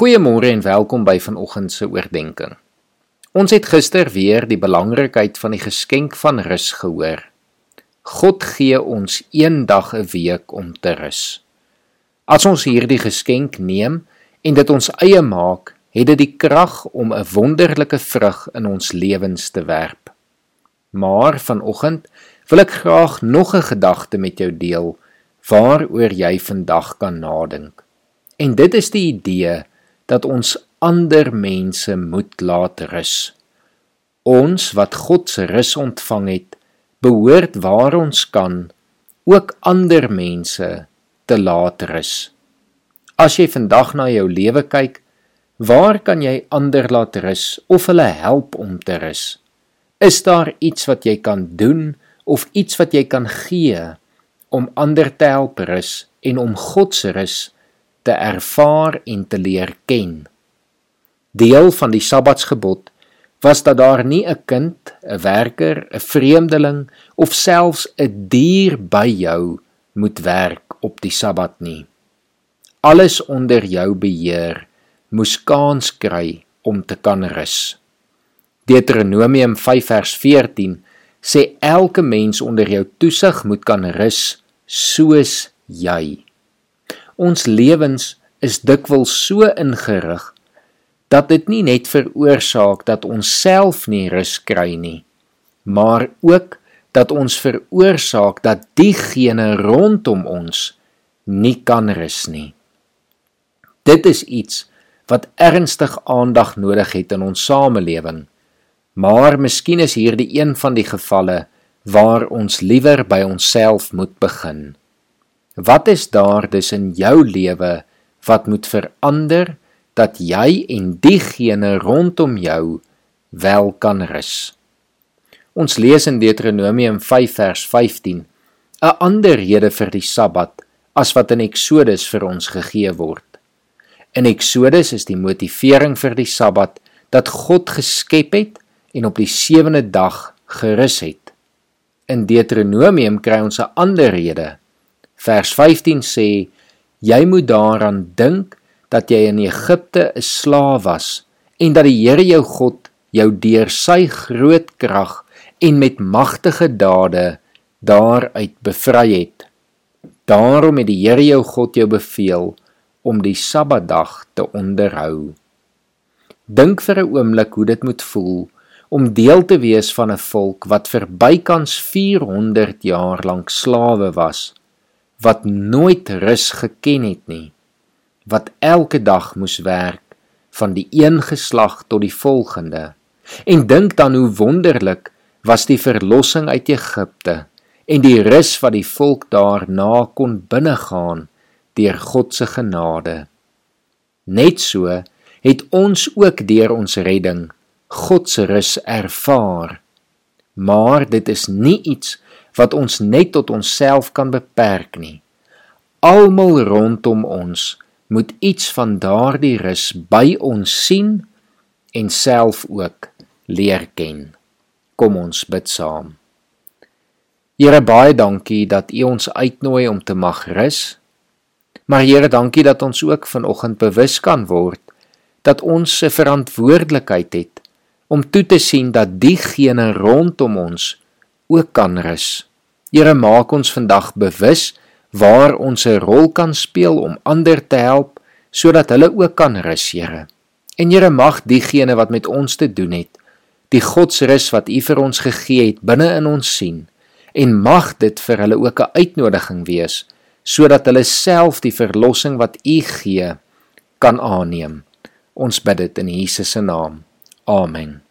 Goeiemôre en welkom by vanoggend se oordeenking. Ons het gister weer die belangrikheid van die geskenk van rus gehoor. God gee ons een dag 'n week om te rus. As ons hierdie geskenk neem en dit ons eie maak, het dit die krag om 'n wonderlike vrug in ons lewens te werp. Maar vanoggend wil ek graag nog 'n gedagte met jou deel waaroor jy vandag kan nadink. En dit is die idee dat ons ander mense moet laat rus. Ons wat God se rus ontvang het, behoort waar ons kan ook ander mense te laat rus. As jy vandag na jou lewe kyk, waar kan jy ander laat rus of hulle help om te rus? Is daar iets wat jy kan doen of iets wat jy kan gee om ander te help rus en om God se rus te ervaar en te leer ken. Deel van die Sabbatsgebod was dat daar nie 'n kind, 'n werker, 'n vreemdeling of selfs 'n dier by jou moet werk op die Sabbat nie. Alles onder jou beheer moes kans kry om te kan rus. Deuteronomium 5 vers 14 sê elke mens onder jou toesig moet kan rus soos jy. Ons lewens is dikwels so ingerig dat dit nie net veroorsaak dat ons self nie rus kry nie, maar ook dat ons veroorsaak dat diegene rondom ons nie kan rus nie. Dit is iets wat ernstig aandag nodig het in ons samelewing. Maar miskien is hierdie een van die gevalle waar ons liewer by onsself moet begin. Wat is daar dus in jou lewe wat moet verander dat jy en diegene rondom jou wel kan rus? Ons lees in Deuteronomium 5 vers 15 'n ander rede vir die Sabbat as wat in Eksodus vir ons gegee word. In Eksodus is die motivering vir die Sabbat dat God geskep het en op die sewende dag gerus het. In Deuteronomium kry ons 'n ander rede Vers 15 sê: Jy moet daaraan dink dat jy in Egipte 'n slaaf was en dat die Here jou God jou deur sy groot krag en met magtige dade daaruit bevry het. Daarom het die Here jou God jou beveel om die Sabbatdag te onderhou. Dink vir 'n oomblik hoe dit moet voel om deel te wees van 'n volk wat vir bykans 400 jaar lank slawe was wat nooit rus geken het nie wat elke dag moes werk van die een geslag tot die volgende. En dink dan hoe wonderlik was die verlossing uit Egipte en die rus wat die volk daarna kon binnegaan deur God se genade. Net so het ons ook deur ons redding God se rus ervaar. Maar dit is nie iets wat ons net tot onsself kan beperk nie. Almal rondom ons moet iets van daardie rus by ons sien en self ook leer ken. Kom ons bid saam. Here baie dankie dat U ons uitnooi om te mag rus. Maar Here dankie dat ons ook vanoggend bewus kan word dat ons 'n verantwoordelikheid het om toe te sien dat diegene rondom ons ook kan rus. Here maak ons vandag bewus waar ons 'n rol kan speel om ander te help sodat hulle ook kan rus, Here. En Here mag diegene wat met ons te doen het, die Godsrus wat U vir ons gegee het, binne in ons sien en mag dit vir hulle ook 'n uitnodiging wees sodat hulle self die verlossing wat U gee kan aanneem. Ons bid dit in Jesus se naam. Amen.